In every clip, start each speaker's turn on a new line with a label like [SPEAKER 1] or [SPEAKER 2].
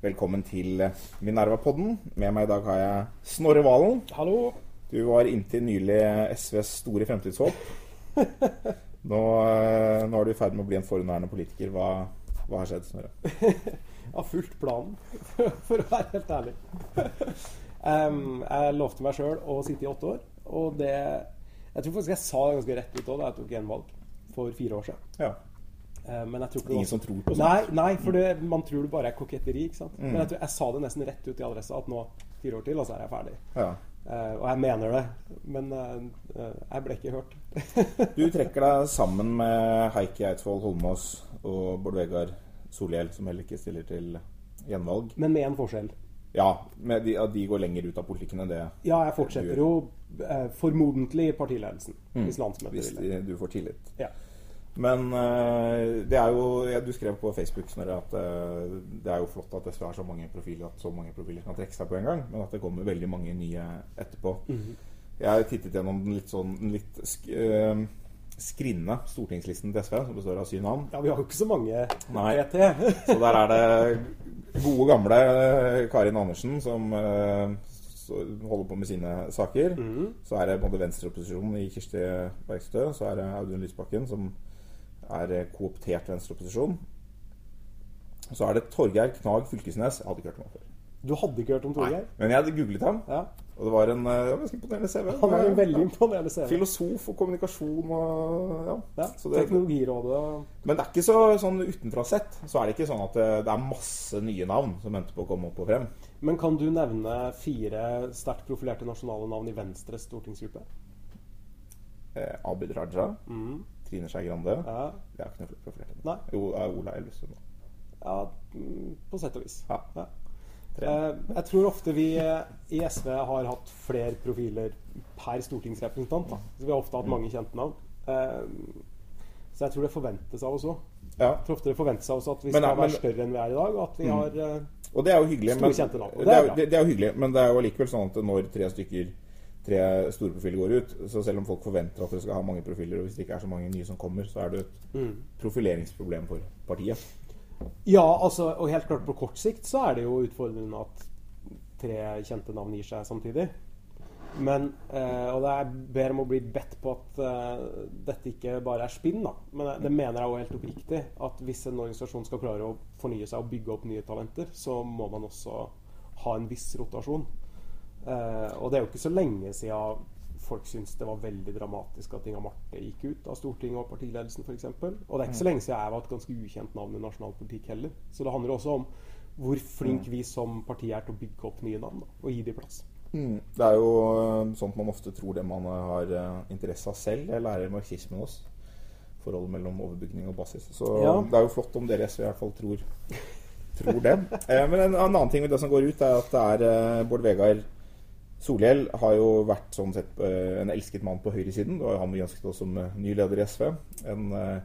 [SPEAKER 1] Velkommen til Minerva-podden. Med meg i dag har jeg Snorre Valen.
[SPEAKER 2] Hallo.
[SPEAKER 1] Du var inntil nylig SVs store fremtidshåp. Nå, eh, nå er du i ferd med å bli en forhenværende politiker. Hva, hva har skjedd, Snorre?
[SPEAKER 2] Jeg har fulgt planen, for å være helt ærlig. Um, jeg lovte meg sjøl å sitte i åtte år, og det Jeg tror faktisk jeg sa det ganske rett ut òg da jeg tok gjenvalg for fire år siden.
[SPEAKER 1] Ja.
[SPEAKER 2] Eh, men jeg tror ikke
[SPEAKER 1] Ingen som tror på sånt.
[SPEAKER 2] Nei, nei for det, man tror det bare er koketteri. ikke sant?
[SPEAKER 1] Mm.
[SPEAKER 2] Men jeg, tror, jeg sa det nesten rett ut i adressa at nå fire år til, og så er jeg ferdig.
[SPEAKER 1] Ja.
[SPEAKER 2] Uh, og jeg mener det, men uh, jeg ble ikke hørt.
[SPEAKER 1] Du trekker deg sammen med Heikki Eidsvoll Holmås og Bård Vegar Solhjell, som heller ikke stiller til gjenvalg.
[SPEAKER 2] Men med en forskjell.
[SPEAKER 1] Ja, med de, de går lenger ut av politikken enn det
[SPEAKER 2] Ja, jeg fortsetter jo formodentlig partiledelsen.
[SPEAKER 1] Mm. hvis
[SPEAKER 2] landsmøtet hvis
[SPEAKER 1] de, du får tillit.
[SPEAKER 2] Ja.
[SPEAKER 1] Men eh, det er jo ja, Du skrev på Facebook Snorre, at eh, det er jo flott at SV har så mange profiler at så mange profiler kan trekke seg på en gang, men at det kommer veldig mange nye etterpå.
[SPEAKER 2] Mhm.
[SPEAKER 1] Jeg har tittet gjennom den litt sånn litt sk eh, skrinne stortingslisten til SV, som består av syv navn.
[SPEAKER 2] Ja, vi har jo ikke så mange
[SPEAKER 1] Nei.
[SPEAKER 2] PT.
[SPEAKER 1] Så der er det gode, gamle eh, Karin Andersen som eh, holder på med sine saker.
[SPEAKER 2] Mm.
[SPEAKER 1] Så er det både venstreopposisjonen i Kirsti Bergstø, så er det Audun Lysbakken som er eh, kooptert venstreopposisjon. Så er det Torgeir Knag Fylkesnes. Jeg hadde ikke hørt om ham før.
[SPEAKER 2] Du hadde ikke hørt om Torgeir?
[SPEAKER 1] Men jeg hadde googlet ham,
[SPEAKER 2] Ja.
[SPEAKER 1] og det var en eh, ja, ganske imponerende CV.
[SPEAKER 2] Han er en veldig imponerende CV.
[SPEAKER 1] Filosof og kommunikasjon og ja.
[SPEAKER 2] Ja,
[SPEAKER 1] det,
[SPEAKER 2] Teknologirådet og
[SPEAKER 1] men det er ikke så sånn utenfra sett, så er det ikke sånn at det, det er masse nye navn som venter på å komme opp og frem.
[SPEAKER 2] Men kan du nevne fire sterkt profilerte nasjonale navn i Venstres stortingsgruppe?
[SPEAKER 1] Eh, Abid Raja,
[SPEAKER 2] Mm.
[SPEAKER 1] Trine Skei Grande
[SPEAKER 2] Ja.
[SPEAKER 1] Det er ikke noe profilert.
[SPEAKER 2] ennå.
[SPEAKER 1] Jo, er Ola Elvestuen.
[SPEAKER 2] ja, mm, på sett og vis.
[SPEAKER 1] Ja.
[SPEAKER 2] Ja. Eh, jeg tror ofte vi eh, i SV har hatt flere profiler per stortingsrepresentant. Da. Så vi har ofte hatt mange kjente navn. Eh, så jeg tror det forventes av oss òg.
[SPEAKER 1] Ja.
[SPEAKER 2] Jeg tror det forventes av oss at vi skal
[SPEAKER 1] men-
[SPEAKER 2] være større enn vi er i dag, og at vi har uh,
[SPEAKER 1] Og det er jo hyggelig.
[SPEAKER 2] Store
[SPEAKER 1] Men,
[SPEAKER 2] kjente navn,
[SPEAKER 1] det,
[SPEAKER 2] det er
[SPEAKER 1] jo hyggelig, men det er jo allikevel sånn at når tre stykker Tre store profiler går ut, så selv om folk forventer at dere skal ha mange profiler, og hvis det ikke er så mange nye som kommer, så er det et
[SPEAKER 2] mm.
[SPEAKER 1] profileringsproblem for partiet.
[SPEAKER 2] Ja, altså, og helt klart på kort sikt så er det jo utfordrende at tre kjente navn gir seg samtidig. Men, eh, Og det er ber om å bli bedt på at eh, dette ikke bare er spinn, da. Men det mener jeg jo helt oppriktig. At hvis en organisasjon skal klare å fornye seg og bygge opp nye talenter, så må man også ha en viss rotasjon. Eh, og det er jo ikke så lenge siden folk syntes det var veldig dramatisk at Inga Marte gikk ut av Stortinget og partiledelsen f.eks. Og det er ikke så lenge siden jeg var et ganske ukjent navn i nasjonal politikk heller. Så det handler også om hvor flink vi som parti er til å bygge opp nye navn da, og gi dem plass.
[SPEAKER 1] Mm. Det er jo øh, sånt man ofte tror det man har øh, interesse av selv. Jeg lærer marxismen også. Forholdet mellom overbygning og basis. Så
[SPEAKER 2] Ja.
[SPEAKER 1] det er jo flott om dere SV i hvert fall tror, tror det. Eh, men en, en annen ting med det som går ut, er at det er eh, Bård Vegar Solhjell har jo vært sånn sett eh, en elsket mann på høyresiden. Det var jo han vi ønsket oss som eh, ny leder i SV. En eh,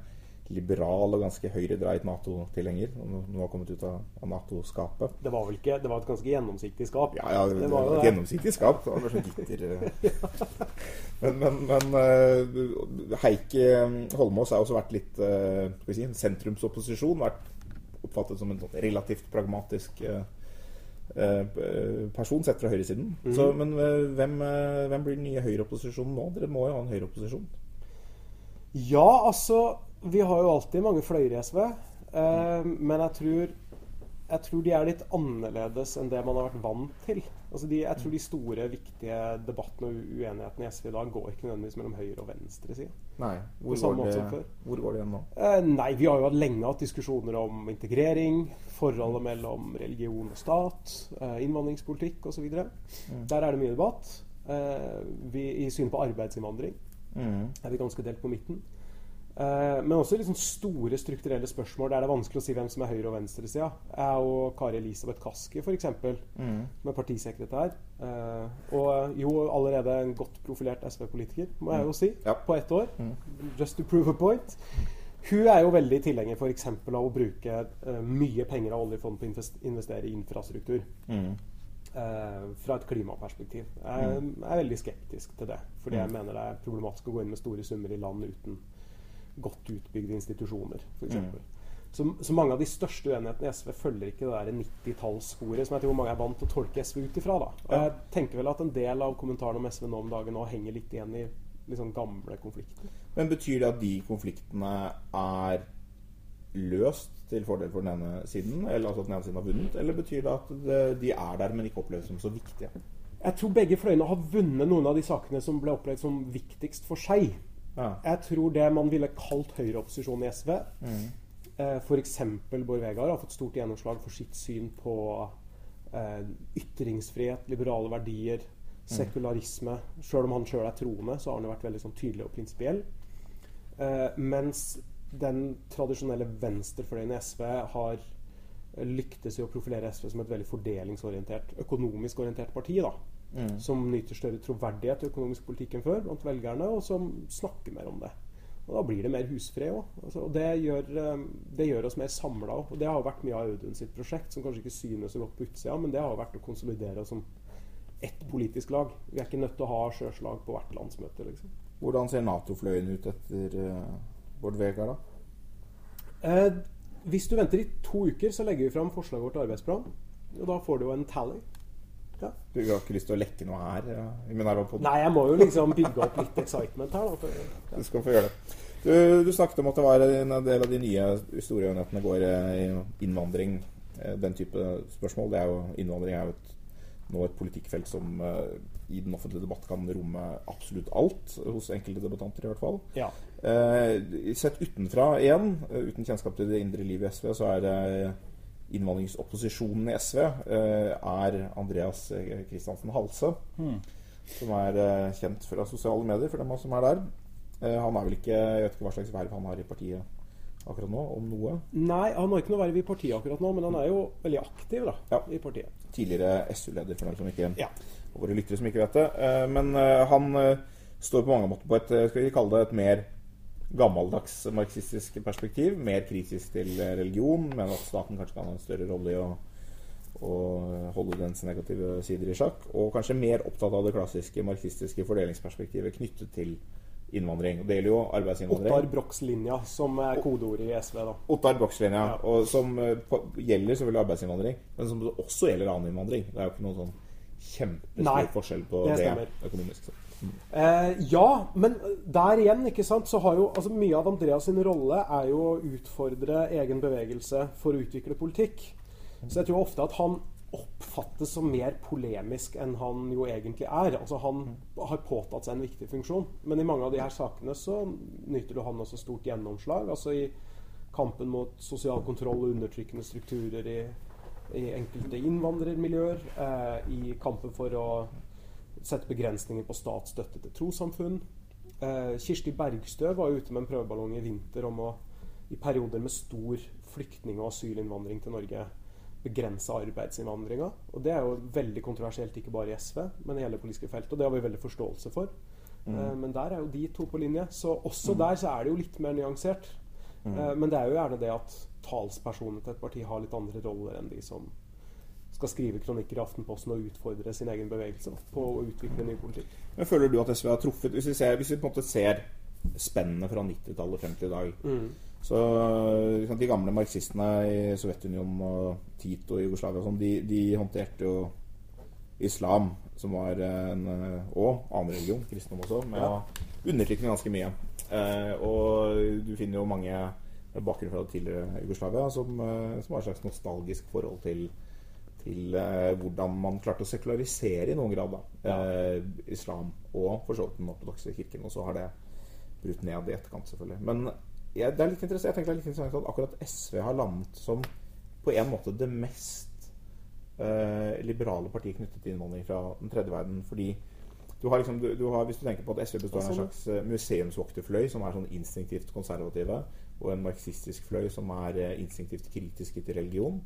[SPEAKER 1] liberal og ganske høyredreit Nato-tilhenger. Nå har kommet ut av, Nato-skapet.
[SPEAKER 2] Det var vel ikke Det var et ganske gjennomsiktig skap.
[SPEAKER 1] Ja, ja, det,
[SPEAKER 2] Det
[SPEAKER 1] var et
[SPEAKER 2] det.
[SPEAKER 1] gjennomsiktig skap. Det var bare sånn gitter eh. Men, men, men eh, Heikki Holmås har også vært litt eh, si, sentrumsopposisjon. Vært oppfattet som en sånn relativt pragmatisk eh, eh, person sett fra høyresiden.
[SPEAKER 2] Mm.
[SPEAKER 1] Så, men eh, hvem, eh, hvem blir den nye høyreopposisjonen nå? Dere må jo ha en høyreopposisjon.
[SPEAKER 2] Ja, altså Vi har jo alltid mange fløyer i SV. Eh, men jeg tror jeg tror de er litt annerledes enn det man har vært vant til. Altså de, jeg tror de store, viktige debattene og uenighetene i SV i dag går ikke nødvendigvis mellom høyre og venstre side.
[SPEAKER 1] Nei, hvor, går det, hvor går det igjen nå?
[SPEAKER 2] Eh, nei, vi har jo hatt lenge hatt diskusjoner om integrering, forholdet mellom religion og stat, eh, innvandringspolitikk osv.
[SPEAKER 1] Mm.
[SPEAKER 2] Der er det mye debatt. Eh, vi, I synet på arbeidsinnvandring
[SPEAKER 1] Mm.
[SPEAKER 2] er vi ganske delt på midten. Eh, men også liksom store strukturelle spørsmål der det er vanskelig å si hvem som er høyre- og venstresida. Jeg og Kari Elisabeth Kaski, f.eks.,
[SPEAKER 1] Mm.
[SPEAKER 2] som er partisekretær, eh, og jo allerede en godt profilert SV-politiker, må jeg jo si,
[SPEAKER 1] Ja.
[SPEAKER 2] på ett år.
[SPEAKER 1] Mm.
[SPEAKER 2] Just to prove a point. Hun er jo veldig tilhenger eksempel av å bruke eh, mye penger av oljefondet på å investere i infrastruktur.
[SPEAKER 1] Mm.
[SPEAKER 2] eh, fra et klimaperspektiv. Jeg er veldig skeptisk til det. Fordi jeg
[SPEAKER 1] Mm.
[SPEAKER 2] mener det er problematisk å gå inn med store summer i land uten godt utbygde institusjoner, f.eks.
[SPEAKER 1] Mm.
[SPEAKER 2] Så, så mange av de største uenighetene i SV følger ikke det der 90-tallssporet som jeg tror mange er vant til å tolke SV ut ifra. da. Og jeg tenker vel at en del av kommentarene om SV nå om dagen nå henger litt igjen i liksom gamle konflikter.
[SPEAKER 1] Men betyr det at de konfliktene er løst til fordel for den ene siden, eller altså at den ene siden har vunnet, eller betyr det at de er der, men ikke oppleves som så viktige?
[SPEAKER 2] Jeg tror begge fløyene har vunnet noen av de sakene som ble opplevd som viktigst for seg.
[SPEAKER 1] Ja.
[SPEAKER 2] Jeg tror det man ville kalt høyreopposisjon i SV,
[SPEAKER 1] Mm.
[SPEAKER 2] eh, f.eks. Bård Vegar, har fått stort gjennomslag for sitt syn på eh, ytringsfrihet, liberale verdier, sekularisme. Sjøl om han sjøl er troende, så har han vært veldig sånn tydelig og prinsipiell. Eh, mens den tradisjonelle venstrefløyen i SV har lyktes i å profilere SV som et veldig fordelingsorientert, økonomisk orientert parti. da
[SPEAKER 1] Mm.
[SPEAKER 2] som nyter større troverdighet i økonomisk politikk enn før blant velgerne, og som snakker mer om det. Og Da blir det mer husfred òg. Altså, og det gjør, eh, det gjør oss mer samla òg. Det har vært mye av Audun sitt prosjekt, som kanskje ikke synes så godt på utsida, men det har vært å konsolidere oss som ett politisk lag. Vi er ikke nødt til å ha sjøslag på hvert landsmøte, liksom.
[SPEAKER 1] Hvordan ser Nato-fløyen ut etter uh, Bård Vegar, da?
[SPEAKER 2] Eh, hvis du venter i to uker, så legger vi fram forslaget vårt til arbeidsplan. Og da får du jo en tally. Ja.
[SPEAKER 1] Du har ikke lyst til å lekke noe her? Ja, i Minerva-podden?
[SPEAKER 2] Nei, jeg må jo liksom bygge opp litt excitement her, da. For,
[SPEAKER 1] Du skal få gjøre det. Du, du snakket om at det var en del av de nye historieenhetene går eh, i innvandring. eh, Den type spørsmål. Det er jo, innvandring er jo et, nå et politikkfelt som eh, i den offentlige debatt kan romme absolutt alt. Hos enkelte debattanter, i hvert fall.
[SPEAKER 2] ja.
[SPEAKER 1] Eh, sett utenfra igjen, uten kjennskap til det indre livet i SV, så er det innvandringsopposisjonen i SV eh, er Andreas eh, Kristiansen Halse. Som er eh, kjent fra sosiale medier, for dem som er der. Eh, han er vel ikke Jeg vet ikke hva slags verv han har i partiet akkurat nå, om noe.
[SPEAKER 2] Nei, han har ikke noe verv i partiet akkurat nå, men han er jo veldig aktiv da,
[SPEAKER 1] Ja.
[SPEAKER 2] i partiet.
[SPEAKER 1] Tidligere SU-leder, for dem som ikke
[SPEAKER 2] Ja.
[SPEAKER 1] våre lyttere som ikke vet det. Eh, Men eh, han eh, står på mange måter på et eh, skal vi kalle det et mer gammeldags marxistisk perspektiv. Mer kritisk til eh, religion, men at staten kanskje kan ha en større rolle i å, å holde dens negative sider i sjakk. Og kanskje mer opptatt av det klassiske marxistiske fordelingsperspektivet knyttet til innvandring. Og Det gjelder jo arbeidsinnvandring.
[SPEAKER 2] Ottar Brox-linja, som er kodeordet i SV. da.
[SPEAKER 1] Ottar Brox-linja,
[SPEAKER 2] Ja.
[SPEAKER 1] som eh, på, gjelder selvfølgelig arbeidsinnvandring, men som også gjelder annen innvandring. Det er jo ikke noen sånn kjempestor
[SPEAKER 2] Nei,
[SPEAKER 1] forskjell på
[SPEAKER 2] det
[SPEAKER 1] det, økonomisk sett.
[SPEAKER 2] Eh, ja, men der igjen, ikke sant, så har jo altså Mye av Andreas sin rolle er jo å utfordre egen bevegelse for å utvikle politikk. Så jeg tror ofte at han oppfattes som mer polemisk enn han jo egentlig er. Altså Han har påtatt seg en viktig funksjon. Men i mange av de her sakene så nyter jo han også stort gjennomslag. Altså i kampen mot sosial kontroll og undertrykkende strukturer i, i enkelte innvandrermiljøer. Eh, I kampen for å sette begrensninger på statsstøtte til trossamfunn. Eh, Kirsti Bergstø var ute med en prøveballong i vinter om å i perioder med stor flyktning- og asylinnvandring til Norge begrense arbeidsinnvandringa. Og det er jo veldig kontroversielt, ikke bare i SV, men i hele det politiske feltet. Og det har vi veldig forståelse for. Eh, men der er jo de to på linje. Så også der så er det jo litt mer nyansert. Eh, men det er jo gjerne det at talspersonene til et parti har litt andre roller enn de som skal skrive kronikker i Aftenposten og utfordre sin egen bevegelse på å utvikle ny politikk.
[SPEAKER 1] Men Føler du at SV har truffet Hvis vi, ser, hvis vi på en måte ser spennene fra 90-tallet frem til i dag Så liksom, De gamle marxistene i Sovjetunionen og Tito i Jugoslavia og sånn, de, de håndterte jo islam, som var en eh, Og annen religion, kristendom også, med
[SPEAKER 2] Ja.
[SPEAKER 1] å undertrykke ganske mye. Eh, og du finner jo mange med bakgrunn fra det tidligere Jugoslavia som, eh, som har et slags nostalgisk forhold til til eh, hvordan man klarte å sekularisere i noen grad da, eh, islam og for så vidt den ortodokse kirken. Og så har det brutt ned i etterkant, selvfølgelig. Men jeg, det er litt interessant, jeg tenker det er litt interessant at akkurat SV har landet som på en måte det mest eh, liberale partiet knyttet til innvandring fra den tredje verden. Fordi du har liksom, du, du har, hvis du tenker på at SV består av en
[SPEAKER 2] Sånn.
[SPEAKER 1] slags eh, museumsvokterfløy som er sånn instinktivt konservative, og en marxistisk fløy som er eh, instinktivt kritiske til religion,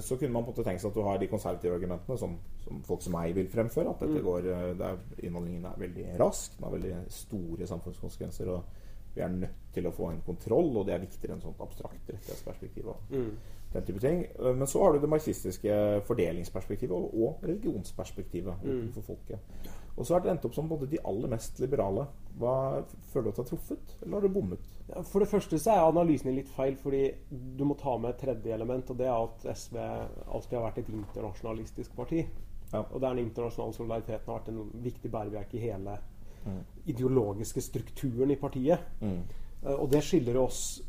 [SPEAKER 1] så kunne man på en måte tenke seg at du har de konservative argumentene som, som folk som meg vil fremføre. At dette går, eh, er, innvandringen er veldig rask, den har veldig store samfunnskonsekvenser. og vi er nødt til å få en kontroll, og det er viktigere enn sånt abstrakt rettighetsperspektiv. og den type ting. Men så har du det marxistiske fordelingsperspektivet og, og religionsperspektivet for folket. Og så har dere endt opp som både de aller mest liberale. Hva Føler du at du har truffet, eller har du bommet?
[SPEAKER 2] Ja, For det første så er analysen litt feil, fordi du må ta med et tredje element, og det er at SV alltid har vært et internasjonalistisk parti.
[SPEAKER 1] Ja.
[SPEAKER 2] Og der den internasjonale solidariteten har vært en viktig bærebjelke i hele
[SPEAKER 1] Mm.
[SPEAKER 2] ideologiske strukturen i partiet.
[SPEAKER 1] Mm.
[SPEAKER 2] Eh, Og det skiller oss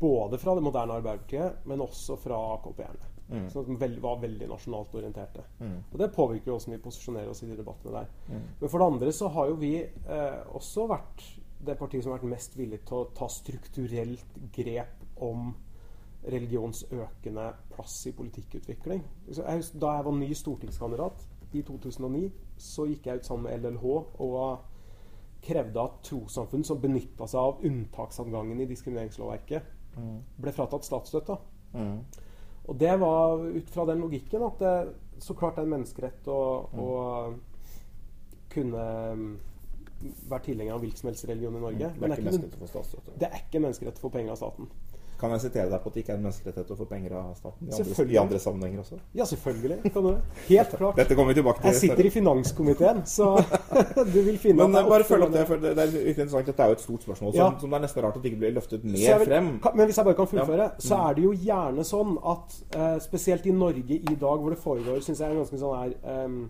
[SPEAKER 2] både fra det moderne Arbeiderpartiet, men også fra AKP-erne.
[SPEAKER 1] Mm.
[SPEAKER 2] Som var veldig nasjonalt orienterte.
[SPEAKER 1] Mm.
[SPEAKER 2] Og det påvirker jo hvordan vi posisjonerer oss i de debattene der.
[SPEAKER 1] Mm.
[SPEAKER 2] Men for det andre så har jo vi eh, også vært det partiet som har vært mest villig til å ta strukturelt grep om religions økende plass i politikkutvikling. Jeg da jeg var ny stortingskandidat i 2009, så gikk jeg ut sammen med LLH og krevde at trossamfunn som benytta seg av unntaksadgangen i diskrimineringslovverket,
[SPEAKER 1] Mm.
[SPEAKER 2] ble fratatt statsstøtta.
[SPEAKER 1] Mm.
[SPEAKER 2] Og det var ut fra den logikken at det så klart er en menneskerett å, å kunne mm, være tilhenger av hvilken som helst religion i Norge.
[SPEAKER 1] Mm. Det
[SPEAKER 2] Men det er ikke,
[SPEAKER 1] menneskerett å få statsstøtte.
[SPEAKER 2] det er ikke en menneskerett å få penger av staten.
[SPEAKER 1] Kan jeg sitere deg på at det ikke er en menneskerettighet å få penger av staten? I andre, i andre sammenhenger også?
[SPEAKER 2] Ja, selvfølgelig. Kan du det. Helt klart.
[SPEAKER 1] Dette kommer vi tilbake til.
[SPEAKER 2] Jeg sitter i finanskomiteen, så du vil finne
[SPEAKER 1] Men eh, bare følg opp det, for det er virkelig interessant. Dette er jo et stort spørsmål som,
[SPEAKER 2] Ja.
[SPEAKER 1] som det er nesten rart at det ikke blir løftet mer frem.
[SPEAKER 2] Men hvis jeg bare kan fullføre,
[SPEAKER 1] Ja.
[SPEAKER 2] så er det jo gjerne sånn at eh, spesielt i Norge i dag, hvor det foregår, syns jeg er ganske sånn her em,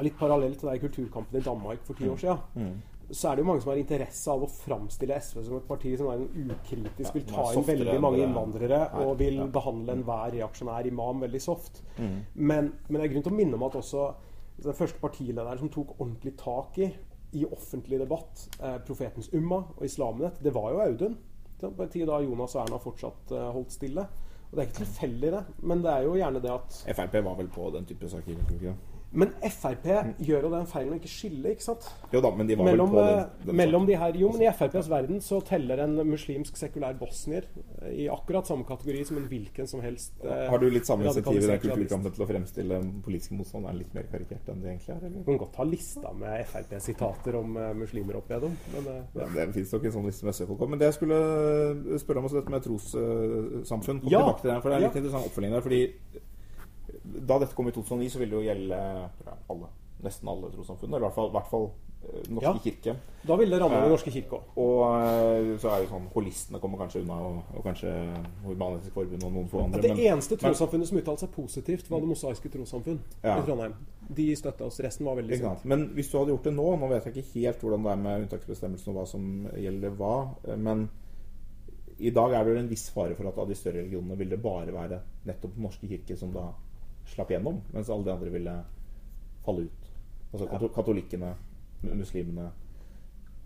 [SPEAKER 2] Litt parallelt til den kulturkampen i Danmark for ti år siden.
[SPEAKER 1] Mm.
[SPEAKER 2] Så er det jo mange som har interesse av å framstille SV som et parti som er en ukritisk, vil ta inn veldig mange innvandrere
[SPEAKER 1] er.
[SPEAKER 2] og vil behandle enhver reaksjonær imam veldig soft.
[SPEAKER 1] Mm.
[SPEAKER 2] Men, men det er grunn til å minne om at også den første partilederen som tok ordentlig tak i i offentlig debatt, eh, profetens umma og Islamnett, det var jo Audun. På en tid da Jonas og Erna fortsatt eh, holdt stille. Og det er ikke tilfeldig, det. Men det er jo gjerne det at
[SPEAKER 1] Frp var vel på den type saker? ikke?
[SPEAKER 2] Men Frp gjør jo den feilen å ikke skille, ikke sant?
[SPEAKER 1] Jo da, men de var
[SPEAKER 2] Mellom,
[SPEAKER 1] vel på
[SPEAKER 2] eh,
[SPEAKER 1] den, den
[SPEAKER 2] mellom de her Jo, men i FrPs verden så teller en muslimsk sekulær bosnier eh, i akkurat samme kategori som en hvilken som helst eh,
[SPEAKER 1] Har du litt samme initiativ i den kulturkampen til å fremstille politiske motstandere litt mer karikert enn de egentlig er? Eller?
[SPEAKER 2] Du kan godt ha lista med Frp-sitater om eh, muslimer opp igjennom. Men eh, ja.
[SPEAKER 1] Det finnes nok en sånn liste med SV-folk. Men det jeg skulle spørre om også dette med trossamfunn. Kom
[SPEAKER 2] Ja.
[SPEAKER 1] tilbake til det, for det er litt
[SPEAKER 2] Ja.
[SPEAKER 1] interessant oppfølging der. fordi da dette kom i 2009, så ville det jo gjelde alle. Nesten alle trossamfunn. Eller i hvert fall, hvert fall eh, Norske
[SPEAKER 2] Ja.
[SPEAKER 1] kirke.
[SPEAKER 2] Da ville det ramme
[SPEAKER 1] Eh,
[SPEAKER 2] Den norske kirke òg.
[SPEAKER 1] Og eh, så er det sånn Holistene kommer kanskje unna, og, og kanskje Human-Etisk Forbund og noen få andre.
[SPEAKER 2] Det
[SPEAKER 1] men-
[SPEAKER 2] eneste trossamfunnet som uttalte seg positivt, var Det mosaiske trossamfunn
[SPEAKER 1] Ja.
[SPEAKER 2] i Trondheim. De støtta oss. Resten var veldig sint.
[SPEAKER 1] Men hvis du hadde gjort det nå Nå vet jeg ikke helt hvordan det er med unntaksbestemmelsen og hva som gjelder hva, men i dag er det vel en viss fare for at av de større religionene vil det bare være nettopp Den norske kirke som da slapp gjennom, mens alle de andre ville falle ut. Altså kato katolikkene, muslimene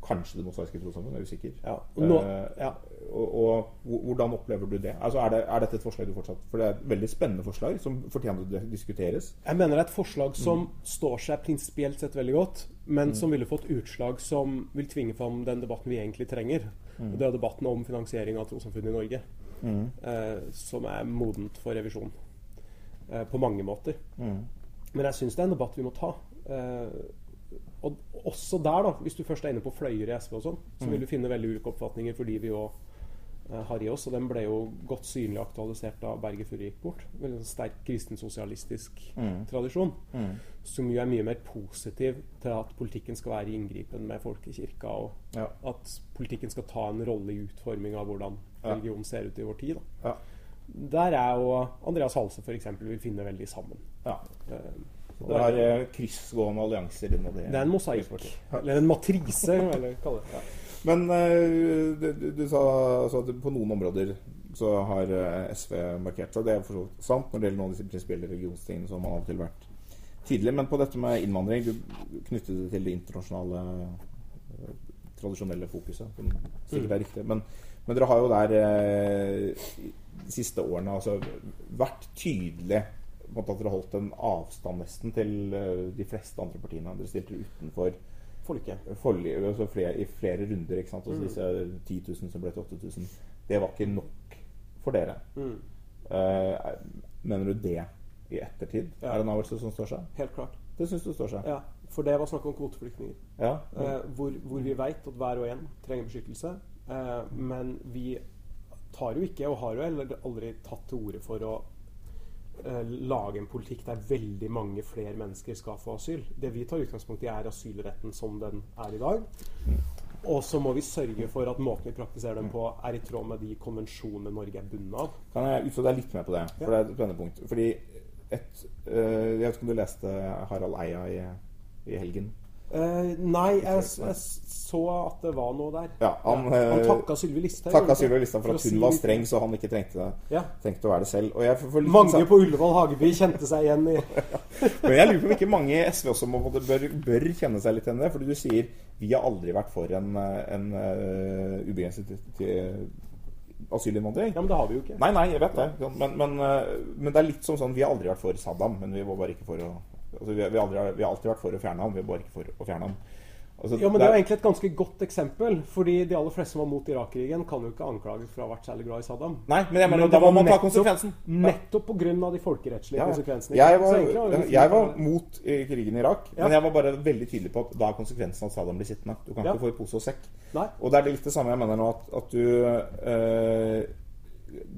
[SPEAKER 1] Kanskje Det mosaiske trossamfunn, er usikker.
[SPEAKER 2] Ja. Og nå, ja.
[SPEAKER 1] Uh, og, og hvordan opplever du det? Altså er, det? er dette et forslag du fortsatt For det er et veldig spennende forslag som fortjener å diskuteres.
[SPEAKER 2] Jeg mener det er et forslag
[SPEAKER 1] Mm.
[SPEAKER 2] som står seg prinsipielt sett veldig godt, men som ville fått utslag som vil tvinge fram den debatten vi egentlig trenger.
[SPEAKER 1] Mm.
[SPEAKER 2] Og det er debatten om finansiering av trossamfunn i Norge, Uh, som er modent for revisjon. Eh, på mange måter.
[SPEAKER 1] Mm.
[SPEAKER 2] Men jeg syns det er en debatt vi må ta. Eh, og også der, da, hvis du først er inne på fløyer i SV og sånn, så vil du finne veldig ulike oppfatninger fordi vi òg har i oss. Og den ble jo godt synlig aktualisert da Berger Furre gikk bort. Veldig sånn sterk kristensosialistisk tradisjon. Som jo er mye mer positiv til at politikken skal være i inngripen med folkekirka, og
[SPEAKER 1] Ja.
[SPEAKER 2] at politikken skal ta en rolle i utforming av hvordan religion ser ut i vår tid. Da.
[SPEAKER 1] Ja.
[SPEAKER 2] Der er jo Andreas Halse f.eks. vil finne veldig sammen.
[SPEAKER 1] ja.
[SPEAKER 2] Så
[SPEAKER 1] Det er eh, kryssgående allianser
[SPEAKER 2] Det er en mosaikk. Eller en matrise, eller kalle det.
[SPEAKER 1] Men eh, du, du, sa altså at på noen områder så har eh, SV markert seg. Det er for så vidt sant når det gjelder noen av disse prinsipielle religionstingene som har av og til vært tidlig. Men på dette med innvandring, du knyttet det til det internasjonale, tradisjonelle fokuset, som sikkert er riktig. Men, men dere har jo der eh, de siste årene altså, vært tydelig på at dere holdt en avstand nesten til eh, de fleste andre partiene. Dere stilte utenfor forliket altså flere, i flere runder. ikke sant? Altså
[SPEAKER 2] Mm.
[SPEAKER 1] Disse 10 000 som ble til 8000. Det var ikke nok for dere.
[SPEAKER 2] Mm.
[SPEAKER 1] Eh, mener du det i ettertid
[SPEAKER 2] Ja.
[SPEAKER 1] er en avgjørelse som står seg?
[SPEAKER 2] Helt klart.
[SPEAKER 1] Det syns du står seg?
[SPEAKER 2] Ja, For det var snakk om kvoteflyktninger.
[SPEAKER 1] Ja.
[SPEAKER 2] Eh, hvor, hvor vi vet at hver og en trenger beskyttelse. Eh, men vi tar jo ikke, og har jo heller aldri tatt til orde for å eh, lage en politikk der veldig mange flere mennesker skal få asyl. Det vi tar utgangspunkt i, er asylretten som den er i dag. Og så må vi sørge for at måten vi praktiserer den på, er i tråd med de konvensjonene Norge er bundet av.
[SPEAKER 1] Kan jeg utfordre deg litt mer på det? For det er et punkt. Fordi et, øh, Jeg vet ikke om du leste Harald Eia i, i helgen?
[SPEAKER 2] Eh, nei, jeg, jeg så at det var noe der.
[SPEAKER 1] Ja, han,
[SPEAKER 2] han
[SPEAKER 1] øh,
[SPEAKER 2] takka Sylvi Listhaug.
[SPEAKER 1] Takka Sylvi? Listhaug for
[SPEAKER 2] å
[SPEAKER 1] at hun var streng, så han ikke trengte,
[SPEAKER 2] Ja.
[SPEAKER 1] trengte å være det selv. Får litt
[SPEAKER 2] Mange
[SPEAKER 1] sånn-
[SPEAKER 2] på Ullevål Hageby kjente seg igjen i
[SPEAKER 1] Men jeg lurer på om ikke mange i SV også må, bør, bør kjenne seg litt igjen i det. Fordi du sier vi har aldri vært for en, en uh, ubegrenset asylinnvandring.
[SPEAKER 2] Ja, men det har vi jo ikke.
[SPEAKER 1] Nei, nei, jeg vet det. Men, men, men det er litt som sånn Vi har aldri vært for Saddam, men vi var bare ikke for å altså, vi, vi, har aldri, vi har alltid vært for å fjerne ham, vi er bare ikke for å fjerne ham. Altså,
[SPEAKER 2] Ja, men Det er jo egentlig et ganske godt eksempel. Fordi de aller fleste som var mot Irak-krigen, kan jo ikke anklages for å ha vært særlig glad i Saddam.
[SPEAKER 1] Nei, men jeg mener,
[SPEAKER 2] Men
[SPEAKER 1] da må
[SPEAKER 2] var
[SPEAKER 1] man ta konsekvensen.
[SPEAKER 2] Nettopp pga. de folkerettslige
[SPEAKER 1] Ja, ja.
[SPEAKER 2] konsekvensene.
[SPEAKER 1] Jeg var,
[SPEAKER 2] var
[SPEAKER 1] jeg var mot eh, krigen i Irak,
[SPEAKER 2] Ja.
[SPEAKER 1] men jeg var bare veldig tydelig på at da er konsekvensen at Saddam blir sittende. Du kan ikke få i pose og sekk.
[SPEAKER 2] Nei.
[SPEAKER 1] Og det er litt det samme jeg mener nå, at, at du øh,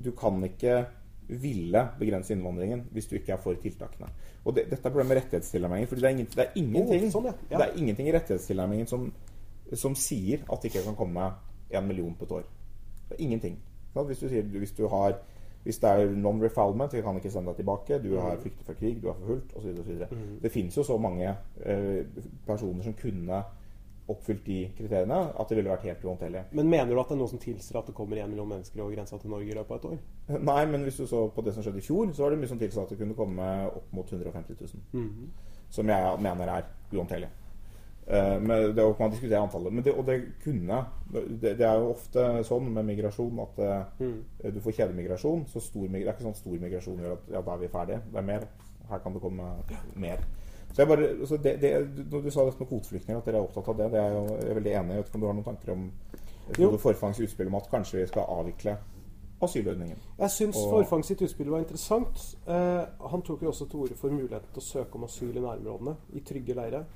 [SPEAKER 1] Du kan ikke ville begrense innvandringen hvis du ikke er for tiltakene. Og det, dette er problemet med rettighetstilnærmingen. fordi det er, ingen, det er ingenting
[SPEAKER 2] Oh, sånn, ja. Ja.
[SPEAKER 1] Det er ingenting i rettighetstilnærmingen som, som sier at det ikke kan komme en million på et år. Det er ingenting. Hvis du sier hvis du har hvis det er non-refoulement, vi kan ikke sende deg tilbake, du har flyktet fra krig, du er forfulgt osv.
[SPEAKER 2] Mm.
[SPEAKER 1] Det finnes jo så mange eh, personer som kunne oppfylt de kriteriene at det ville vært helt uhåndterlig.
[SPEAKER 2] Men mener du at det er noe som tilsier at det kommer en million mennesker over grensa til Norge i løpet av et år?
[SPEAKER 1] Nei, men hvis du så på det som skjedde i fjor, så var det mye som tilsa at det kunne komme opp mot 150 000.
[SPEAKER 2] Mhm.
[SPEAKER 1] Som jeg mener er uhåndterlig. Eh, men det kan man diskutere antallet. Men det, og det kunne det, det er jo ofte sånn med migrasjon at eh,
[SPEAKER 2] Mm.
[SPEAKER 1] du får kjedemigrasjon. Så stor, det er ikke sånn stor migrasjon gjør at ja, da er vi ferdige. Det er mer. Her kan det komme mer. Så jeg bare, så det, det, Når du sa dette med kvoteflyktninger, at dere er opptatt av det, det er jo, jeg er veldig enig i. Jeg vet ikke om du har noen tanker om Frode Forfangs utspill om at kanskje vi skal avvikle asylordningen?
[SPEAKER 2] Jeg syns
[SPEAKER 1] Forfangs
[SPEAKER 2] Forfang sitt utspill var interessant. Eh, han tok jo også til orde for muligheten til å søke om asyl i nærområdene, i trygge leirer.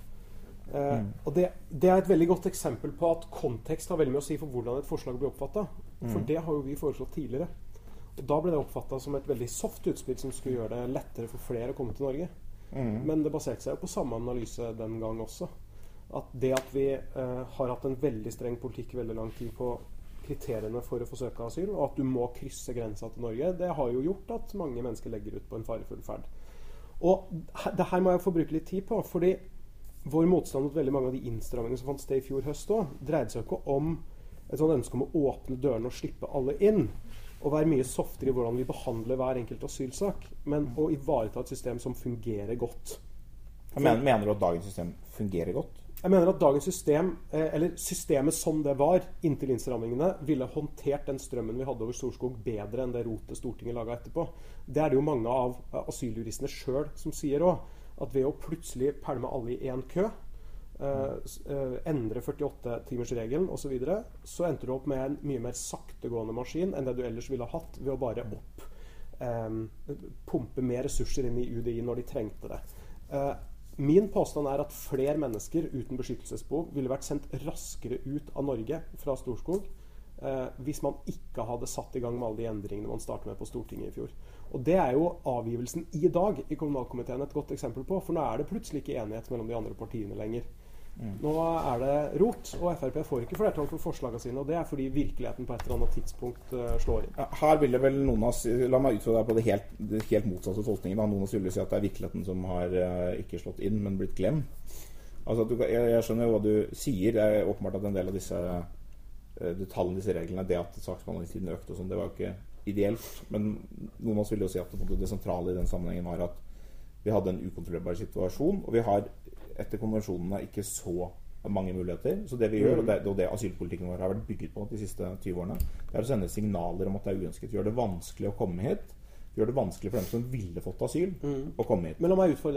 [SPEAKER 2] Eh,
[SPEAKER 1] Mm.
[SPEAKER 2] Og det, det er et veldig godt eksempel på at kontekst har veldig mye å si for hvordan et forslag blir oppfatta. For
[SPEAKER 1] Mm.
[SPEAKER 2] det har jo vi foreslått tidligere. Og da ble det oppfatta som et veldig soft utspill som skulle gjøre det lettere for flere å komme til Norge.
[SPEAKER 1] Mm.
[SPEAKER 2] Men det baserte seg jo på samme analyse den gang også. At det at vi eh, har hatt en veldig streng politikk i veldig lang tid på kriteriene for å få søke asyl, og at du må krysse grensa til Norge, det har jo gjort at mange mennesker legger ut på en farefull ferd. Og det her må jeg få bruke litt tid på, fordi vår motstand mot veldig mange av de innstrammingene som fant sted i fjor høst òg, dreide seg ikke om et sånt ønske om å åpne dørene og slippe alle inn. Og være mye softere i hvordan vi behandler hver enkelt asylsak. Men å ivareta et system som fungerer godt.
[SPEAKER 1] Men, mener du at dagens system fungerer godt?
[SPEAKER 2] Jeg mener at dagens system, eh, eller systemet som det var inntil innstrammingene, ville håndtert den strømmen vi hadde over Storskog bedre enn det rotet Stortinget laga etterpå. Det er det jo mange av eh, asyljuristene sjøl som sier òg. At ved å plutselig pælme alle i én kø, eh, endre 48-timersregelen osv., så, videre, så endte du opp med en mye mer saktegående maskin enn det du ellers ville hatt ved å bare opp um, pumpe mer ressurser inn i UDI når de trengte det. Uh, Min påstand er at flere mennesker uten beskyttelsesbehov ville vært sendt raskere ut av Norge fra Storskog uh, hvis man ikke hadde satt i gang med alle de endringene man startet med på Stortinget i fjor. Og Det er jo avgivelsen i dag i kommunalkomiteen et godt eksempel på. For nå er det plutselig ikke enighet mellom de andre partiene lenger. Nå er det rot, og Frp får ikke flertall for forslagene sine. Og det er fordi virkeligheten på et eller annet tidspunkt uh, slår inn.
[SPEAKER 1] Her vil det vel noen av oss La meg utfordre deg på det helt, det helt motsatte tolkningen. Da. Noen av oss vil si at det er virkeligheten som har uh, ikke slått inn, men blitt glemt. Altså, du, jeg, jeg skjønner hva du sier. Det er åpenbart at en del av disse uh, detaljene disse reglene, det at saksbehandlingstiden økte og sånn, det var jo ikke ideelt. Men noen av oss vil jo si at det, det sentrale i den sammenhengen var at vi hadde en ukontrollerbar situasjon, og vi har etter konvensjonene ikke så mange muligheter. Så det vi gjør, og det, og det asylpolitikken vår har vært bygget på de siste 20 årene, det er å sende signaler om at det er uønsket. Vi gjør det vanskelig å komme hit. Vi gjør det vanskelig for dem som ville fått asyl, å komme hit.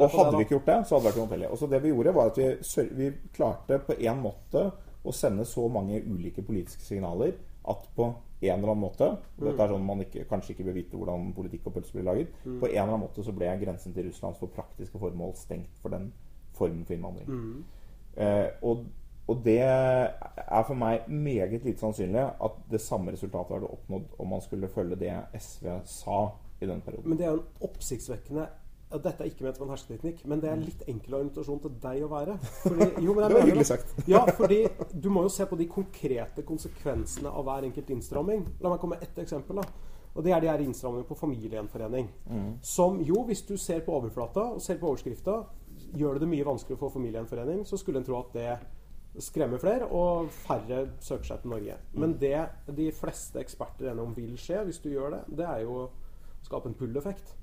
[SPEAKER 1] Og hadde
[SPEAKER 2] det.
[SPEAKER 1] vi ikke gjort det, så hadde det vært uhåndterlig. Og så det vi gjorde, var at vi, vi klarte på en måte å sende så mange ulike politiske signaler at på en eller annen måte Dette er sånn man ikke, kanskje ikke bør vite hvordan politikk og pølser blir laget. På en eller annen måte så ble grensen til Russland for praktiske formål stengt for den formen for innvandring. Eh, og, og det er for meg meget lite sannsynlig at det samme resultatet hadde oppnådd om man skulle følge det SV sa i den perioden.
[SPEAKER 2] Men det er jo en oppsiktsvekkende og Dette er ikke ment som en hersketeknikk, men det er litt enkel argumentasjon til deg å være. Fordi, jo, men
[SPEAKER 1] Det var hyggelig sagt.
[SPEAKER 2] Ja, fordi du må jo se på de konkrete konsekvensene av hver enkelt innstramming. La meg komme med ett eksempel. da. Og Det er de her innstrammingene på familiegjenforening.
[SPEAKER 1] Mm.
[SPEAKER 2] Som jo, hvis du ser på overflata og ser på overskrifta, gjør det det mye vanskeligere få familiegjenforening, så skulle en tro at det skremmer flere, og færre søker seg til Norge. Men det de fleste eksperter er enige om vil skje hvis du gjør det, det er jo å skape en pull-effekt.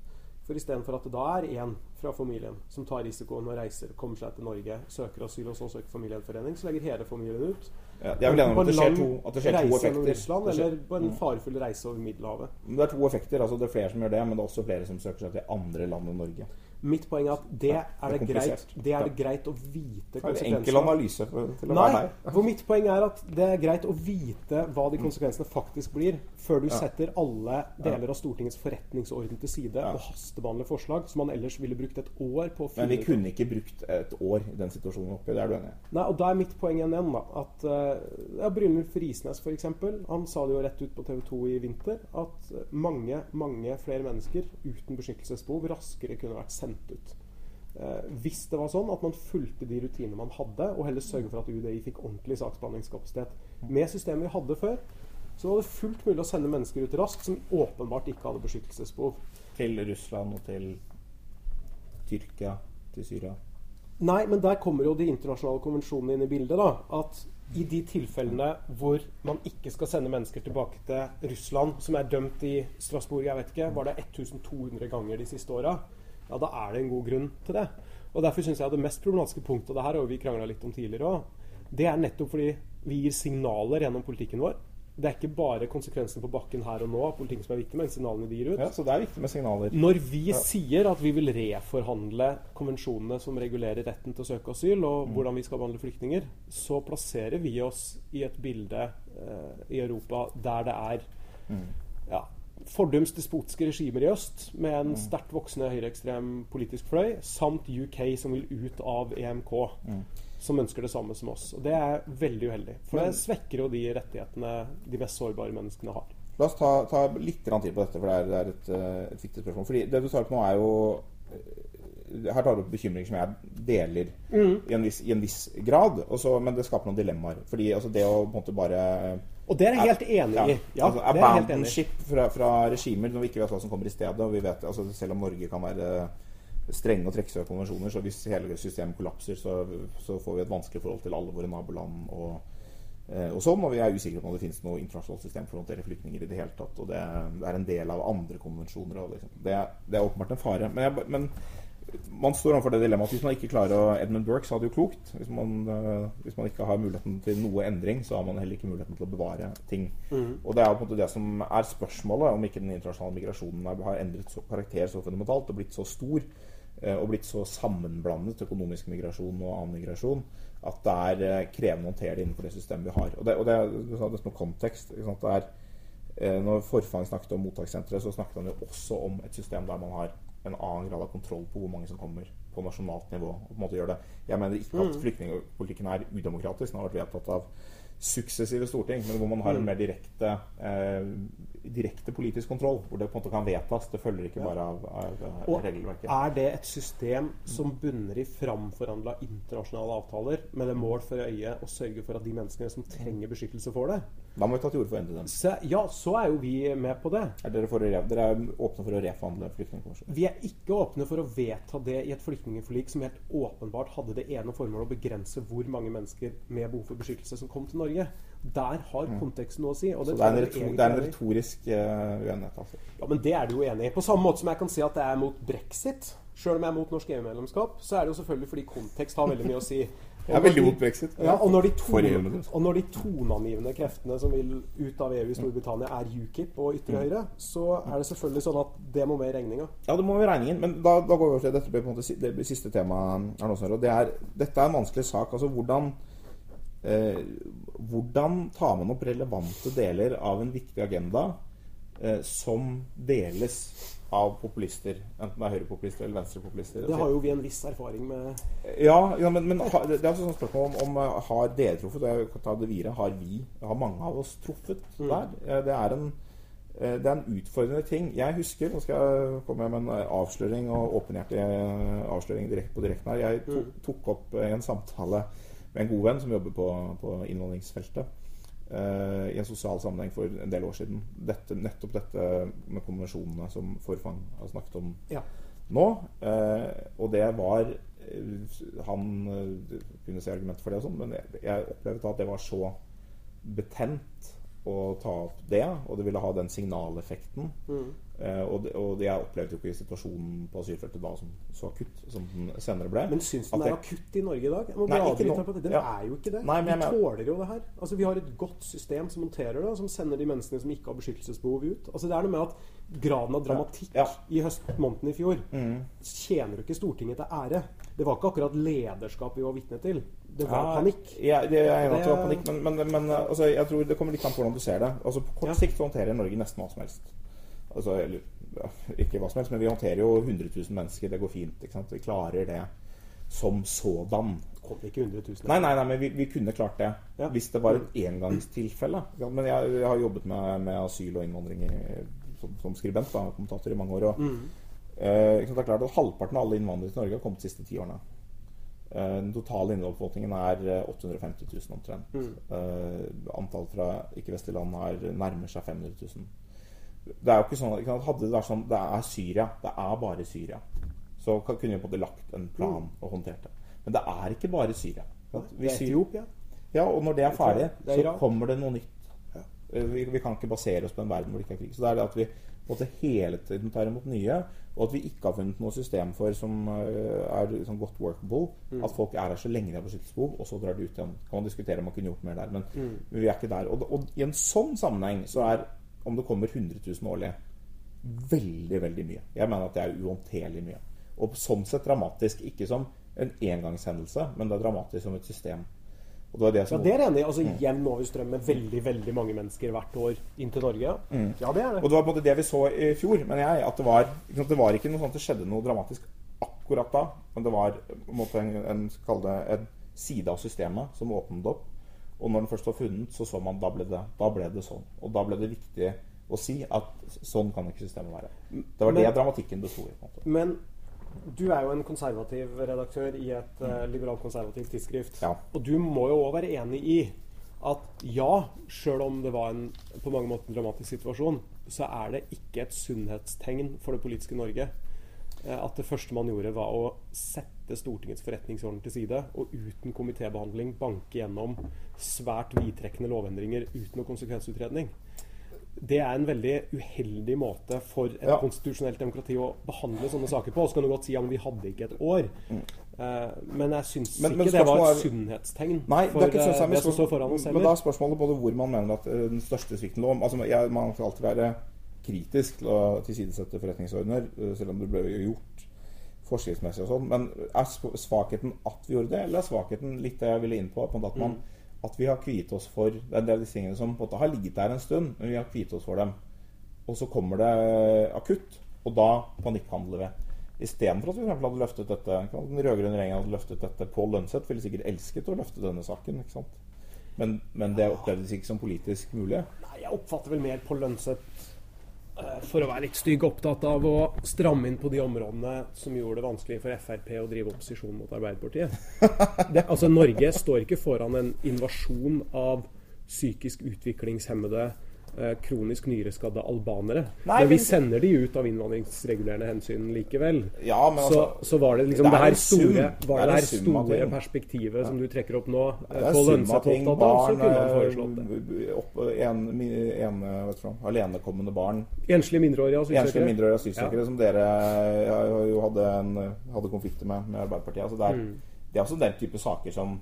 [SPEAKER 2] For istedenfor at det da er én fra familien som tar risikoen og reiser, kommer seg til Norge, søker asyl og så søker familiegjenforening, så legger hele familien ut.
[SPEAKER 1] Ja, jeg vil gjerne at det skjer to, at det skjer to effekter.
[SPEAKER 2] Russland,
[SPEAKER 1] skjer-
[SPEAKER 2] eller på en farefull reise over Middelhavet.
[SPEAKER 1] Det er to effekter. altså Det er flere som gjør det, men det er også flere som søker seg til andre land enn Norge.
[SPEAKER 2] Mitt poeng er at det er
[SPEAKER 1] det
[SPEAKER 2] greit, det er det greit å vite
[SPEAKER 1] enkel
[SPEAKER 2] konsekvensene av.
[SPEAKER 1] analyse til å
[SPEAKER 2] Nei,
[SPEAKER 1] være her.
[SPEAKER 2] for mitt poeng er at det er greit å vite hva de konsekvensene faktisk blir, før du setter alle deler av Stortingets forretningsorden til side og hastebehandler forslag som man ellers ville brukt et år på å
[SPEAKER 1] Men vi kunne ikke brukt et år i den situasjonen oppi. Det er du enig i?
[SPEAKER 2] Nei, og Da er mitt poeng igjen, da, at uh, ja, Brynulf Risnes eksempel, han sa det jo rett ut på TV 2 i vinter at eh, mange mange flere mennesker uten beskyttelsesbehov raskere kunne vært sendt ut. Eh, hvis det var sånn at man fulgte de rutinene man hadde, og heller sørge for at UDI fikk ordentlig saksbehandlingskapasitet. Med systemet vi hadde før, så var det fullt mulig å sende mennesker ut raskt som åpenbart ikke hadde beskyttelsesbehov.
[SPEAKER 1] Til Russland og til Tyrkia, til Syria.
[SPEAKER 2] Nei, men der kommer jo de internasjonale konvensjonene inn i bildet. da, At i de tilfellene hvor man ikke skal sende mennesker tilbake til Russland, som er dømt i Strasbourg, jeg vet ikke, var det 1200 ganger de siste åra, ja, da er det en god grunn til det. Og Derfor syns jeg det mest problematiske punktet, og det her og vi krangla litt om tidligere òg, det er nettopp fordi vi gir signaler gjennom politikken vår. Det er ikke bare konsekvensene på bakken her og nå av politikken som er viktig, men signalene de gir ut.
[SPEAKER 1] Ja, Så det er viktig med signaler.
[SPEAKER 2] Når vi sier at vi vil reforhandle konvensjonene som regulerer retten til å søke asyl, og hvordan vi skal behandle flyktninger, så plasserer vi oss i et bilde eh, i Europa der det er ja, fordums despotiske regimer i øst, med en sterkt voksende høyreekstrem politisk fløy, samt UK som vil ut av EMK, som ønsker det samme som oss. Og Det er veldig uheldig, for
[SPEAKER 1] Men-
[SPEAKER 2] det svekker jo de rettighetene de mest sårbare menneskene har.
[SPEAKER 1] La oss ta, ta litt tid på dette, for det er, det er et, et viktig spørsmål. Fordi det du tar opp nå, er jo eh, Her tar du opp bekymringer som jeg deler i, en viss, i en viss grad. Også, men det skaper noen dilemmaer. Fordi altså, det å på en måte bare
[SPEAKER 2] Og det er jeg helt enig i. Ja,
[SPEAKER 1] altså, abandonship fra, fra regimer når vi ikke vet hva som kommer i stedet. og vi vet, altså, Selv om Norge kan være strenge og trekke seg konvensjoner, så hvis hele systemet kollapser, så, så får vi et vanskelig forhold til alle våre naboland. og Eh, og sånn, og Vi er usikre på om det finnes noe internasjonalt system for å håndtere flyktninger. i det hele tatt, og Det, er en del av andre konvensjoner. Liksom. det, det er åpenbart en fare. Men, jeg, men man står overfor det dilemmaet at hvis man ikke klarer å Edmund Burke sa det jo klokt. Hvis man, eh, hvis man ikke har muligheten til noe endring, så har man heller ikke muligheten til å bevare ting. Og det er jo på en måte det som er spørsmålet, om ikke den internasjonale migrasjonen har endret så karakter så fundamentalt og blitt så stor eh, og blitt så sammenblandet økonomisk migrasjon og annen migrasjon at det er eh, krevende å håndtere det innenfor det systemet vi har. Og det, og det, du sa nesten noe kontekst. Ikke sant? Det er, når Forfang snakket om mottakssenteret, så snakket han jo også om et system der man har en annen grad av kontroll på hvor mange som kommer på nasjonalt nivå. og på en måte gjør det. Jeg mener ikke at flyktningpolitikken er udemokratisk. Den har vært vedtatt av suksessive storting, men hvor man har en mer direkte, eh, direkte politisk kontroll. Hvor det på en måte kan vedtas. Det følger ikke bare av, av, av
[SPEAKER 2] Og
[SPEAKER 1] regelverket.
[SPEAKER 2] er det et system som bunner i framforhandla internasjonale avtaler med det mål for øye å sørge for at de menneskene som trenger beskyttelse, får det?
[SPEAKER 1] Da må vi ta til orde for å endre den.
[SPEAKER 2] Så, ja, så er jo vi med på det.
[SPEAKER 1] Er dere, for dere er åpne for å reforhandle flyktningkonvensjonen?
[SPEAKER 2] Vi er ikke åpne for å vedta det i et flyktningforlik som helt åpenbart hadde det ene formålet å begrense hvor mange mennesker med behov for beskyttelse som kom til Norge. Der har konteksten noe å si. Og
[SPEAKER 1] Så
[SPEAKER 2] det,
[SPEAKER 1] det er en, retor det er en retorisk uh, uenighet, altså.
[SPEAKER 2] Ja, men det er du jo enig i. På samme måte som jeg kan si at det er mot brexit. Sjøl om jeg er mot norsk EU-medlemskap, så er det jo selvfølgelig fordi kontekst har veldig mye å si.
[SPEAKER 1] Jeg er veldig mot brexit.
[SPEAKER 2] Ja, og, når tone, og når de toneangivende kreftene som vil ut av EU i Storbritannia, er UKIP og ytre høyre, så er det selvfølgelig sånn at det må med i regninga.
[SPEAKER 1] Ja, det må være regningen. Men da, da går vi over til dette blir på en måte det blir siste temaet. og Det er, dette er en vanskelig sak. Altså hvordan eh, Hvordan tar man opp relevante deler av en viktig agenda eh, som deles av populister? Enten det er høyrepopulister eller venstrepopulister.
[SPEAKER 2] Det har jo vi en viss erfaring med.
[SPEAKER 1] Ja, ja men, men det er også sånn spørsmål om, om eh, har dere truffet og jeg kan ta det videre, Har vi, har mange av oss truffet
[SPEAKER 2] Mm.
[SPEAKER 1] der? Eh, Det er en Eh, det er en utfordrende ting. Jeg husker Nå skal jeg komme med en avsløring og åpenhjertig avsløring direkt på direkten her. Jeg tok,
[SPEAKER 2] Mm.
[SPEAKER 1] tok opp en samtale med en god venn som jobber på, på innvandringsfeltet. Uh, I en sosial sammenheng for en del år siden. Dette, nettopp dette med konvensjonene som Forfang har snakket om
[SPEAKER 2] Ja.
[SPEAKER 1] nå. Uh, og det var eh, Han kunne se argumenter for det og sånn, men jeg, jeg opplevde at det var så betent å ta opp det, og det ville ha den signaleffekten. Eh, og, det, og jeg opplevde jo ikke situasjonen på asylfeltet da som så akutt som den senere ble.
[SPEAKER 2] Men syns du den er
[SPEAKER 1] jeg...
[SPEAKER 2] akutt i Norge i dag?
[SPEAKER 1] Nei.
[SPEAKER 2] Den
[SPEAKER 1] Ja.
[SPEAKER 2] er jo ikke det.
[SPEAKER 1] Nei, men
[SPEAKER 2] vi tåler jo det her. Altså, vi har et godt system som håndterer det, og som sender de menneskene som ikke har beskyttelsesbehov, ut. Altså, det er noe med at graden av dramatikk
[SPEAKER 1] Ja.
[SPEAKER 2] i høstmåneden i fjor
[SPEAKER 1] Mm.
[SPEAKER 2] tjener jo ikke Stortinget til ære. Det var ikke akkurat lederskap vi var vitne til. Det var
[SPEAKER 1] Ja,
[SPEAKER 2] panikk.
[SPEAKER 1] Ja, det, jeg er enig at det var panikk, men, men, men altså, jeg tror det kommer litt an på hvordan du ser det. Altså, på kort
[SPEAKER 2] Ja.
[SPEAKER 1] sikt så håndterer Norge nesten hva som helst. Altså, eller, ja, ikke hva som helst, men vi håndterer jo 100 000 mennesker. Det går fint. ikke sant? Vi klarer det som sådan.
[SPEAKER 2] Kom ikke 100 000.
[SPEAKER 1] Nei, nei, nei, men vi, vi kunne klart det
[SPEAKER 2] Ja.
[SPEAKER 1] hvis det var et engangstilfelle. Men jeg, jeg har jobbet med, med asyl og innvandring i, som, som skribent da, kommentator i mange år. Og,
[SPEAKER 2] Mm.
[SPEAKER 1] Eh, det er klart at Halvparten av alle innvandrere til Norge har kommet de siste ti årene. Eh, Den totale innvandrerbefolkningen er eh, 850 000 omtrent.
[SPEAKER 2] Mm.
[SPEAKER 1] Eh, antall fra ikke-vestlige land er nærmer seg 500 000. Det er jo ikke sånn, ikke Hadde det vært sånn Det er Syria. Det er bare Syria. Så kunne vi på en måte lagt en plan og håndtert det. Men det er ikke bare Syria. Vi
[SPEAKER 2] Etiopia.
[SPEAKER 1] ja, og når det er ferdig,
[SPEAKER 2] er
[SPEAKER 1] så kommer det noe nytt. Eh, Vi, kan ikke basere oss på en verden hvor det ikke er krig. Så det er det at vi måte hele tiden tar imot nye, og at vi ikke har funnet noe system for som eh, er som godt workable.
[SPEAKER 2] Mm.
[SPEAKER 1] At folk er her så lenge de har beskyttelsesbehov, og så drar de ut igjen. Kan man diskutere om man kunne gjort mer der, men,
[SPEAKER 2] Mm.
[SPEAKER 1] vi er ikke der. Og, og i en sånn sammenheng så er om det kommer 100 000 årlig, veldig, veldig mye. Jeg mener at det er uhåndterlig mye. Og sånn sett dramatisk. Ikke som en engangshendelse, men det er dramatisk som et system. Og det var det
[SPEAKER 2] Ja, det er enig i.
[SPEAKER 1] Mm.
[SPEAKER 2] Altså jevn overstrøm med veldig veldig mange mennesker hvert år inn til Norge. Ja, det er det.
[SPEAKER 1] Og det var på en måte det vi så i fjor, mener jeg. At det var sant, det var ikke noe sånt det skjedde noe dramatisk akkurat da. Men det var på en, måte, en, en, det, en side av systemet som åpnet opp. Og når den først var funnet, så så man da ble det, da ble det sånn. Og da ble det viktig å si at sånn kan ikke systemet være. Det var
[SPEAKER 2] Men-
[SPEAKER 1] det dramatikken besto i. på en måte.
[SPEAKER 2] Men du er jo en konservativ redaktør i et uh, liberalkonservativt tidsskrift.
[SPEAKER 1] Ja.
[SPEAKER 2] Og du må jo òg være enig i at ja, sjøl om det var en på mange måter dramatisk situasjon, så er det ikke et sunnhetstegn for det politiske Norge eh, at det første man gjorde, var å sette Stortingets forretningsorden til side og uten komitébehandling banke gjennom svært vidtrekkende lovendringer uten noe konsekvensutredning. Det er en veldig uheldig måte for et
[SPEAKER 1] Ja.
[SPEAKER 2] konstitusjonelt demokrati å behandle sånne saker på. Og så kan du godt si at vi hadde ikke et år. Eh, men jeg syns
[SPEAKER 1] Mm. Men-
[SPEAKER 2] ikke
[SPEAKER 1] men
[SPEAKER 2] det var et sunnhetstegn
[SPEAKER 1] Nei,
[SPEAKER 2] for
[SPEAKER 1] det ikke
[SPEAKER 2] eh, det som står foran oss
[SPEAKER 1] Men da er spørsmålet både hvor man mener at eh, den største svikten lå altså, jeg, Man skal alltid være kritisk til å tilsidesette forretningsordener, selv om det ble gjort forskriftsmessig og sånn. Men er svakheten at vi gjorde det, eller er svakheten litt det jeg ville inn på? at, man, at vi har kviet oss for Det er disse tingene som på en måte har ligget der en stund, men vi har kviet oss for dem. Og så kommer det akutt, og da panikkhandler vi. Istedenfor at vi for hadde løftet dette Den rød-grønne regjeringen hadde løftet dette Pål Lønseth ville sikkert elsket å løfte denne saken. ikke sant? Men, men det opplevdes ikke som politisk mulig.
[SPEAKER 2] Nei, jeg oppfatter vel mer på Lønseth for å være litt stygg opptatt av å stramme inn på de områdene som gjorde det vanskelig for Frp å drive opposisjon mot Arbeiderpartiet. Det, altså Norge står ikke foran en invasjon av psykisk utviklingshemmede eh, kronisk nyreskadde albanere.
[SPEAKER 1] Nei,
[SPEAKER 2] men vi sender de ut av innvandringsregulerende hensyn likevel.
[SPEAKER 1] Ja, men
[SPEAKER 2] så,
[SPEAKER 1] altså
[SPEAKER 2] så var det liksom
[SPEAKER 1] det
[SPEAKER 2] det,
[SPEAKER 1] er
[SPEAKER 2] her store,
[SPEAKER 1] Det
[SPEAKER 2] var det her store
[SPEAKER 1] perspektivet
[SPEAKER 2] perspektivet som du trekker opp nå, eh, på
[SPEAKER 1] ting.
[SPEAKER 2] så kunne han foreslått det.
[SPEAKER 1] eh, opp, en, en, vet du, alenekommende barn.
[SPEAKER 2] Enslige mindreårige asylsøkere.
[SPEAKER 1] asylsøkere som dere jo hadde, en, hadde konflikter med med Arbeiderpartiet. Altså det, er,
[SPEAKER 2] Mm.
[SPEAKER 1] det er også den type saker som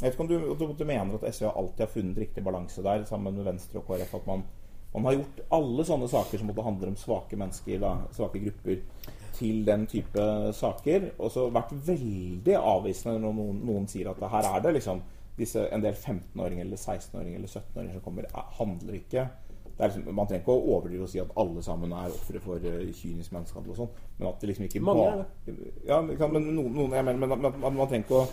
[SPEAKER 1] Jeg vet ikke om du, du, du mener at SV alltid har funnet riktig balanse der, sammen med Venstre og KrF. At man, man har gjort alle sånne saker som måtte handle om svake mennesker, da, svake grupper, til den type saker. Og så vært veldig avvisende når noen, noen sier at her er det liksom disse, en del 15-åringer eller 16-åringer eller 17-åringer som kommer, er- handler ikke det er liksom, Man trenger ikke å overdrive og si at alle sammen er ofre for uh, kynisk menneskehandel og sånn, men at det liksom ikke
[SPEAKER 2] Mange
[SPEAKER 1] bare Ja, men, kan- men noen, noen jeg mener, men, men, men man trenger ikke å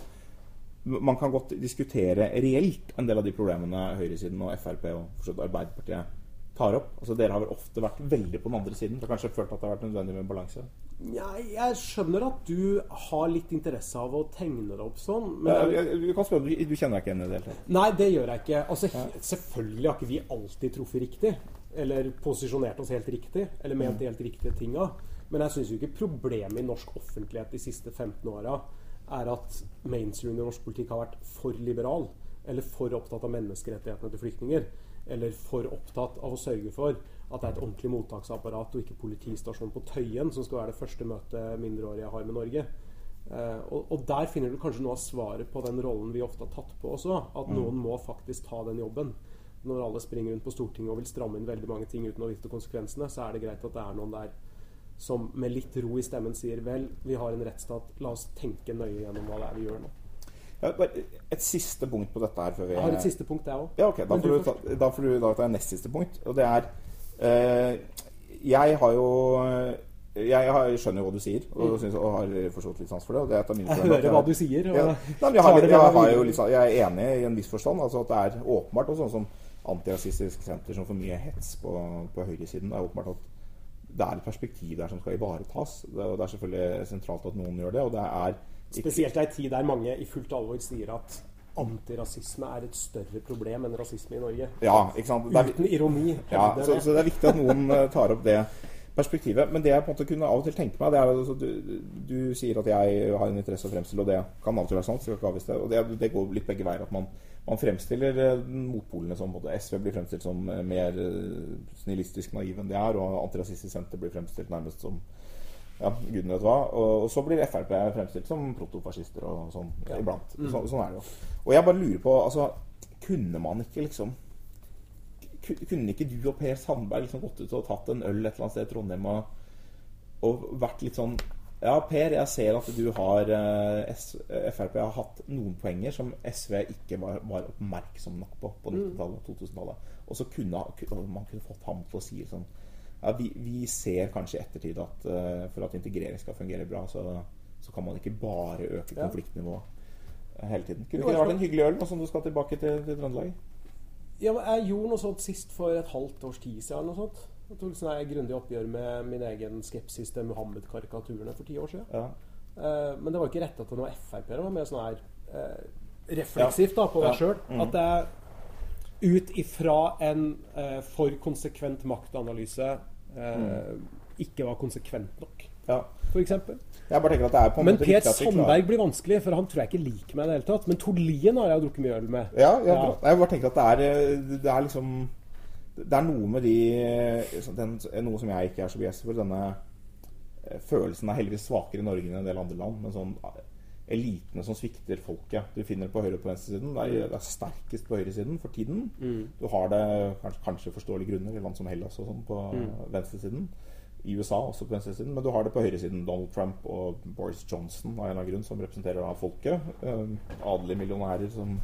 [SPEAKER 1] man kan godt diskutere reelt en del av de problemene høyresiden og Frp og Arbeiderpartiet tar opp? Altså Dere har vel ofte vært veldig på den andre siden. Dere har kanskje følt at det har vært nødvendig med balanse?
[SPEAKER 2] Ja, jeg skjønner at du har litt interesse av å tegne det opp sånn. Men
[SPEAKER 1] Ja, jeg- du kan spørre, du, du kjenner deg ikke igjen i det hele tatt?
[SPEAKER 2] Nei, det gjør jeg ikke. Altså, ja. Selvfølgelig har ikke vi alltid truffet riktig. Eller posisjonert oss helt riktig. Eller ment de helt riktige tinga. Men jeg syns jo ikke problemet i norsk offentlighet de siste 15 åra er at mainstream i norsk politikk har vært for liberal. Eller for opptatt av menneskerettighetene til flyktninger. Eller for opptatt av å sørge for at det er et ordentlig mottaksapparat og ikke politistasjon på Tøyen som skal være det første møtet mindreårige har med Norge. Eh, og, og der finner du kanskje noe av svaret på den rollen vi ofte har tatt på også. At noen må faktisk ta den jobben. Når alle springer rundt på Stortinget og vil stramme inn veldig mange ting uten å vite konsekvensene, så er det greit at det er noen der som med litt ro i stemmen sier vel, vi har en rettsstat, la oss tenke nøye gjennom hva det er vi gjør nå.
[SPEAKER 1] Ja, et siste punkt på dette her før vi
[SPEAKER 2] Jeg har et siste punkt, jeg òg.
[SPEAKER 1] Ja, okay. Da får
[SPEAKER 2] du
[SPEAKER 1] ta, da får du da ta nest siste punkt. Og det er eh, Jeg har jo jeg, har, jeg skjønner jo hva du sier, og, synes, og har forstått litt sans for det. Det er
[SPEAKER 2] Mm. Jeg hører hva du sier. Og
[SPEAKER 1] Ja. Nei, jeg, har, jeg, har jo litt sånn- jeg er enig i en viss forstand. Altså at det er åpenbart, og sånn som Antirasistisk Senter som får mye hets på, på høyresiden, det er åpenbart at det er et perspektiv der som skal ivaretas. Det, og det er selvfølgelig sentralt at noen gjør det. Og det er ikke,
[SPEAKER 2] Spesielt i en tid der mange i fullt alvor sier at antirasisme er et større problem enn rasisme i Norge.
[SPEAKER 1] Ja, ikke sant. Er,
[SPEAKER 2] Uten ironi.
[SPEAKER 1] Ja,
[SPEAKER 2] det
[SPEAKER 1] så, så det er viktig at noen eh, tar opp det perspektivet. Men det jeg på en måte kunne av og til tenke meg, det er at du, du sier at jeg har en interesse å fremstille, og det kan av og til være sant. skal ikke avvise det. Og det, det går litt begge veier. At man, man fremstiller eh, motpolene som både SV blir fremstilt som eh, mer eh, snillistisk naiv enn de er, og Antirasistisk Senter blir fremstilt nærmest som ja, gudene vet hva. Og, og så blir Frp fremstilt som protofascister og sånn
[SPEAKER 2] Ja.
[SPEAKER 1] iblant.
[SPEAKER 2] Mm.
[SPEAKER 1] Så, sånn er det jo. Og jeg bare lurer på, altså Kunne man ikke liksom kunne ikke du og Per Sandberg liksom gått ut og tatt en øl et eller annet sted i Trondheim og, og vært litt sånn Ja, Per, jeg ser at du har eh, Frp har hatt noen poenger som SV ikke var, var oppmerksom nok på på 90-tallet og 2000-tallet. Og så kunne man kunne fått ham til å si sånn ja, vi, vi ser kanskje i ettertid at uh, for at integrering skal fungere bra, så, så kan man ikke bare øke konfliktnivået hele tiden. Kunne ikke det vært en hyggelig øl nå som du skal tilbake til, til Trøndelag?
[SPEAKER 2] Ja, men jeg gjorde noe sånt sist for et halvt års tid siden. eller noe sånt. Jeg tok sånn et grundig oppgjør med min egen skepsis til Muhammed-karikaturene for ti år siden.
[SPEAKER 1] Ja.
[SPEAKER 2] Uh, men det var ikke retta til noe Frp. Det var mer sånn her uh, refleksivt da, på
[SPEAKER 1] Ja.
[SPEAKER 2] deg sjøl.
[SPEAKER 1] Mm.
[SPEAKER 2] At jeg ut ifra en uh, for konsekvent maktanalyse mm. ikke var konsekvent nok,
[SPEAKER 1] ja.
[SPEAKER 2] f.eks.
[SPEAKER 1] Jeg bare tenker at det er på en
[SPEAKER 2] Men Per Sandberg blir vanskelig, for han tror jeg ikke liker meg i det hele tatt. Men Tord Lien har jeg drukket mye øl med.
[SPEAKER 1] Ja, jeg,
[SPEAKER 2] Ja.
[SPEAKER 1] Jeg bare tenker at det er, det er liksom Det er noe med de eh, den, Noe som jeg ikke er så begeistret for. Denne eh, følelsen er heldigvis svakere i Norge enn en del andre land. Men sånn eh, elitene som svikter folket. Du finner det på høyre- og på venstresiden. Det er, det er sterkest på høyresiden for tiden. Du har det kanskje, kanskje forståelige grunner i land som Hellas og sånn på venstresiden. I USA også på venstresiden, men du har det på høyresiden. Donald Trump og Boris Johnson av en eller annen grunn, som representerer da folket. Eh, adelige millionærer som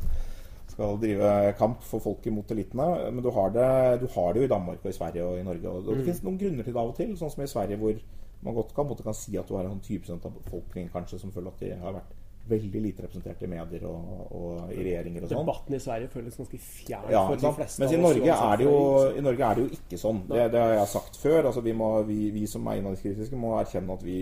[SPEAKER 1] skal drive kamp for folket mot elitene. Men du har, det, du har det jo i Danmark og i Sverige og i Norge. Og det finnes noen grunner til det av og til, sånn som i Sverige, hvor man godt kan, kan si at du har en sånn 20 av befolkningen kanskje som føler at de har vært veldig lite representert i medier og, og i regjeringer og sånn.
[SPEAKER 2] Debatten i Sverige føles ganske fjern
[SPEAKER 1] Ja,
[SPEAKER 2] for de fleste.
[SPEAKER 1] Mens i Norge, er det jo, i Norge er det jo ikke sånn. Det, det har jeg sagt før. Altså, vi, må, vi, vi som er innvandringskritiske, må erkjenne at vi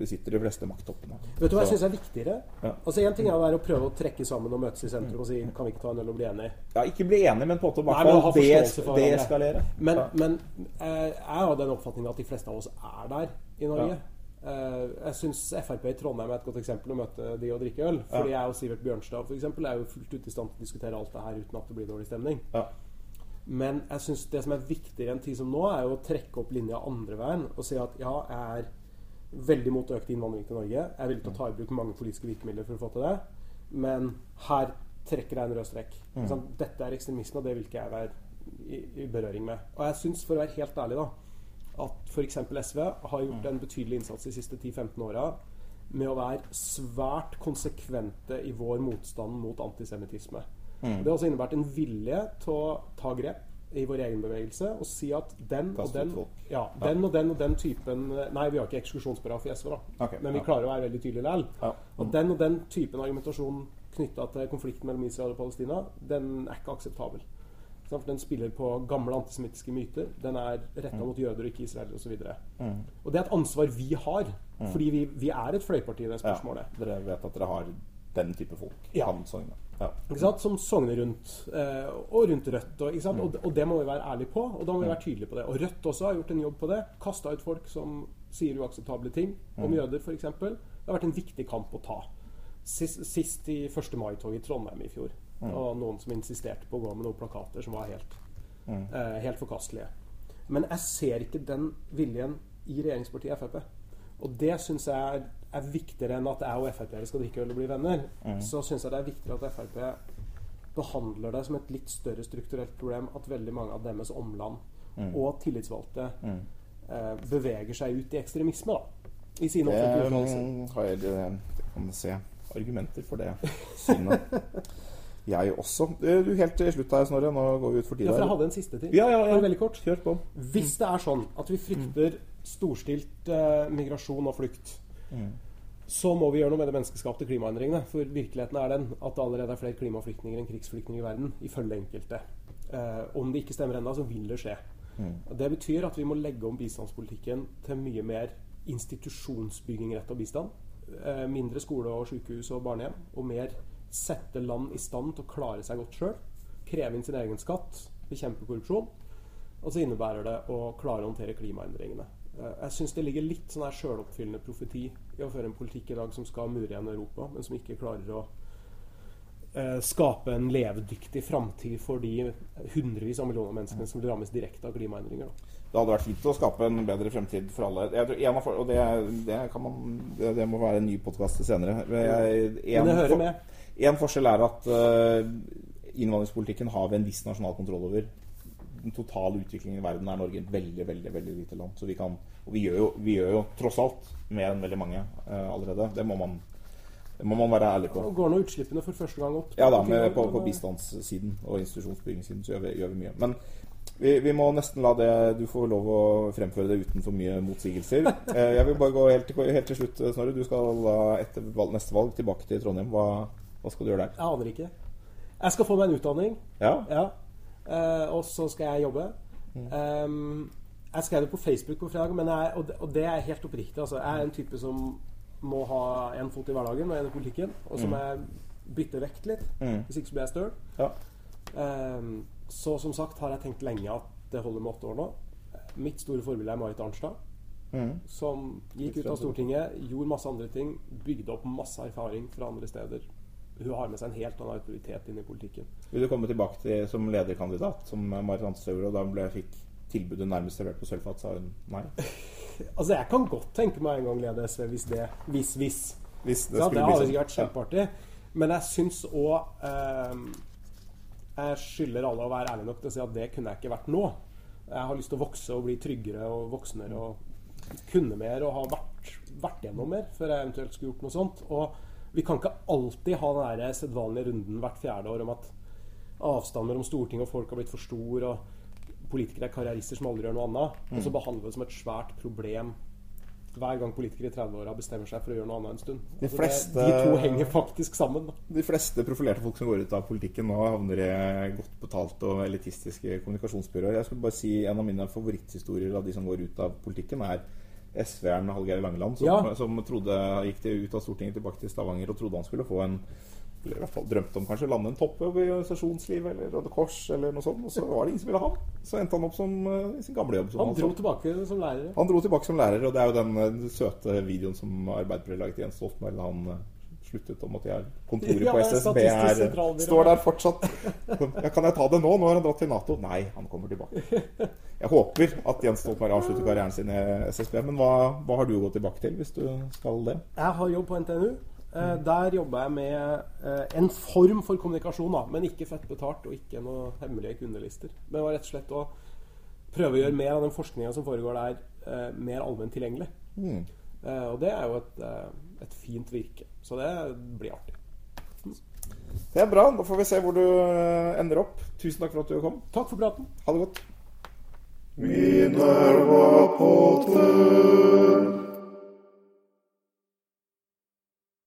[SPEAKER 1] besitter de fleste makttoppene.
[SPEAKER 2] Vet du hva jeg syns er viktigere?
[SPEAKER 1] Ja.
[SPEAKER 2] Altså En ting er å være å prøve å trekke sammen og møtes i sentrum og si kan vi ikke ta en øl og bli enige.
[SPEAKER 1] Ja, ikke bli enig, men på en måte deeskalere.
[SPEAKER 2] Men, men eh, jeg har den oppfatningen at de fleste av oss er der i Norge. Eh, jeg syns Frp i Trondheim er et godt eksempel å møte de og drikke øl. Fordi jeg og Sivert Bjørnstad for eksempel, er jo fullt ut i stand til å diskutere alt det her uten at det blir dårlig stemning.
[SPEAKER 1] Ja.
[SPEAKER 2] Men jeg synes det som er viktigere enn tid som nå, er jo å trekke opp linja andre veien og si at ja, jeg er veldig mot økt innvandring til Norge. Jeg er villig til å ta i bruk mange politiske virkemidler for å få til det. Men her trekker jeg en rød strekk. Mm. dette er ekstremisme, og det vil ikke jeg være i, i berøring med. Og jeg syns, for å være helt ærlig, da, at f.eks. SV har gjort en betydelig innsats de siste 10-15 åra med å være svært konsekvente i vår motstand mot antisemittisme. Det har også innebært en vilje til å ta grep i vår egen bevegelse og si at den og den, ja, den og den og den typen Nei, vi har ikke eksklusjonsparagraf i SV, da.
[SPEAKER 1] okay,
[SPEAKER 2] men vi
[SPEAKER 1] ja.
[SPEAKER 2] klarer å være veldig tydelige likevel.
[SPEAKER 1] Ja.
[SPEAKER 2] Og den og den typen argumentasjon knytta til konflikten mellom Israel og Palestina, den er ikke akseptabel. For den spiller på gamle antisemittiske myter. Den er retta
[SPEAKER 1] Mm.
[SPEAKER 2] mot jøder og ikke israelere osv. Og,
[SPEAKER 1] Mm.
[SPEAKER 2] og det er et ansvar vi har, fordi vi, vi er et fløyparti i det
[SPEAKER 1] Ja,
[SPEAKER 2] spørsmålet.
[SPEAKER 1] dere vet at dere har den type folk.
[SPEAKER 2] Ja.
[SPEAKER 1] Ja.
[SPEAKER 2] Som sogner rundt, eh, og rundt Rødt. Og?
[SPEAKER 1] Mm.
[SPEAKER 2] Og, og det må vi være ærlige på, og da må vi være tydelige på det. Og Rødt også har gjort en jobb på det. Kasta ut folk som sier uakseptable ting
[SPEAKER 1] Mm.
[SPEAKER 2] om jøder, f.eks. Det har vært en viktig kamp å ta. Sist, sist i 1. mai-toget i Trondheim i fjor.
[SPEAKER 1] Mm.
[SPEAKER 2] Og noen som insisterte på å gå med noen plakater som var helt,
[SPEAKER 1] Mm.
[SPEAKER 2] eh, helt forkastelige. Men jeg ser ikke den viljen i regjeringspartiet Frp. Og det syns jeg er, er viktigere enn at jeg og Frp-ere skal drikke øl og bli venner.
[SPEAKER 1] Mm.
[SPEAKER 2] Så syns jeg det er viktigere at Frp behandler det som et litt større strukturelt problem at veldig mange av deres omland
[SPEAKER 1] Mm.
[SPEAKER 2] og tillitsvalgte
[SPEAKER 1] Mm.
[SPEAKER 2] eh, beveger seg ut i ekstremisme, da. I sine offentlige uttalelser.
[SPEAKER 1] Det har jeg kan man se argumenter for det synet. Jeg også. Eh, Du, Helt til slutt her, Snorre. Nå går vi ut for
[SPEAKER 2] Ja,
[SPEAKER 1] tida.
[SPEAKER 2] for jeg hadde en siste ting.
[SPEAKER 1] Ja, ja, ja.
[SPEAKER 2] Veldig kort.
[SPEAKER 1] Kjør på.
[SPEAKER 2] Hvis det er sånn at vi frykter storstilt eh, migrasjon og flukt,
[SPEAKER 1] Mm.
[SPEAKER 2] så må vi gjøre noe med de menneskeskapte klimaendringene. For virkeligheten er den at det allerede er flere klimaflyktninger enn krigsflyktninger i verden, ifølge enkelte. Eh, om det ikke stemmer ennå, så vil det skje.
[SPEAKER 1] Mm.
[SPEAKER 2] Det betyr at vi må legge om bistandspolitikken til mye mer institusjonsbygging og bistand. Eh, mindre skole og sykehus og barnehjem. Og mer sette land i stand til å klare seg godt sjøl. Kreve inn sin egen skatt. Bekjempe korrupsjon. Og så innebærer det å klare å håndtere klimaendringene. Eh, Jeg syns det ligger litt sånn her sjøloppfyllende profeti i å føre en politikk i dag som skal mure igjen Europa, men som ikke klarer å eh, skape en levedyktig framtid for de hundrevis av millioner menneskene som rammes direkte av klimaendringer. Da.
[SPEAKER 1] Det hadde vært fint å skape en bedre fremtid for alle. Jeg tror og det, det, kan man, det, må være en ny podkast senere. Jeg- en
[SPEAKER 2] Men det hører med.
[SPEAKER 1] En forskjell er at uh, innvandringspolitikken har vi en viss nasjonal kontroll over. Den totale utviklingen i verden er Norge et veldig veldig, veldig lite land. Så vi kan, og vi gjør, jo, vi gjør jo tross alt mer enn veldig mange uh, allerede. Det må, man, det må man være ærlig på.
[SPEAKER 2] Og går nå utslippene for første gang opp.
[SPEAKER 1] Ja da, med, på, på
[SPEAKER 2] eh,
[SPEAKER 1] bistandssiden og institusjonsbyggingssiden så gjør vi, gjør vi mye. Men vi, vi må nesten la det Du får lov å fremføre det uten for mye motsigelser. Eh, jeg vil bare gå helt, til- helt til slutt, Snorre. Du skal da etter valg, neste valg tilbake til Trondheim. Hva, hva skal du gjøre der?
[SPEAKER 2] Jeg aner ikke. Jeg skal få meg en utdanning.
[SPEAKER 1] Ja?
[SPEAKER 2] Ja. Eh, og så skal jeg jobbe.
[SPEAKER 1] Mm.
[SPEAKER 2] Um, jeg skrev det på Facebook på fredag, men jeg, og, det, og det er helt oppriktig. Altså. Jeg er en type som må ha en fot i hverdagen og en i politikken, og så må jeg bytte vekt litt.
[SPEAKER 1] Mm.
[SPEAKER 2] Hvis ikke så blir jeg støl.
[SPEAKER 1] Ja.
[SPEAKER 2] Um, så som sagt har jeg tenkt lenge at det holder med åtte år nå. Mitt store forbilde er Marit Arnstad,
[SPEAKER 1] Mm.
[SPEAKER 2] som gikk ut av Stortinget, gjorde masse andre ting, bygde opp masse erfaring fra andre steder. Hun har med seg en helt annen autoritet inn i politikken.
[SPEAKER 1] Vil du komme tilbake til som lederkandidat, som Marit gjorde, og da ble, fikk tilbudet nærmest servert på sølvfat, sa hun nei?
[SPEAKER 2] Altså, jeg kan godt tenke meg en gang lede SV hvis det Hvis, hvis.
[SPEAKER 1] Hvis det
[SPEAKER 2] Det, hadde
[SPEAKER 1] sånn.
[SPEAKER 2] sikkert vært kjempeartig. Men jeg syns òg eh, Jeg skylder alle å være ærlig nok til å si at det kunne jeg ikke vært nå. Jeg har lyst til å vokse og bli tryggere og voksnere og kunne mer og ha vært, vært gjennom mer før jeg eventuelt skulle gjort noe sånt. Og vi kan ikke alltid ha den sedvanlige runden hvert fjerde år om at avstanden mellom storting og folk har blitt for stor, og politikere er karrierister som aldri gjør noe annet. Og så behandler vi det som et svært problem hver gang politikere i 30-åra bestemmer seg for å gjøre noe annet en stund.
[SPEAKER 1] De
[SPEAKER 2] Altså,
[SPEAKER 1] fleste-
[SPEAKER 2] det, de to henger faktisk sammen. Da.
[SPEAKER 1] De fleste profilerte folk som går ut av politikken nå, havner i godt betalte og elitistiske kommunikasjonsbyråer. Jeg skulle bare si En av mine favoritthistorier av de som går ut av politikken, er SV-eren Hallgeir Langeland, som,
[SPEAKER 2] Ja.
[SPEAKER 1] som trodde, gikk til, ut av Stortinget tilbake til Stavanger og trodde han skulle få en eller i hvert fall drømte om kanskje å lande en toppjobb i organisasjonslivet eller Røde Kors eller noe sånt. Og så var det ingen som ville ha han. Så endte han opp som uh, i sin gamle jobb. Som
[SPEAKER 2] Han
[SPEAKER 1] dro
[SPEAKER 2] dro tilbake som lærer.
[SPEAKER 1] Han dro tilbake som lærer, og det er jo den eh, søte videoen som Arbeiderpartiet laget til Jens Stoltenberg da han eh, sluttet om at jeg, kontoret på SSB er, står der fortsatt. Ja, kan jeg ta det nå? Nå har han dratt til Nato. Nei, han kommer tilbake. Jeg håper at Jens Stoltenberg avslutter karrieren sin i SSB, men hva, hva har du gått tilbake til hvis du skal det?
[SPEAKER 2] Jeg har jobb på NTNU. Eh, der jobber jeg med eh, en form for kommunikasjon, da, men ikke fett betalt og ikke noen hemmelige kundelister. Men det var rett og slett å prøve å gjøre mer av den forskninga som foregår der, eh, mer allment tilgjengelig.
[SPEAKER 1] Mm.
[SPEAKER 2] Eh, og det er jo et, et fint virke. Så det blir artig.
[SPEAKER 1] Det er bra. Da får vi se hvor du ender opp. Tusen takk for at du kom.
[SPEAKER 2] Takk for praten.
[SPEAKER 1] Ha det godt.
[SPEAKER 3] Minerva pote,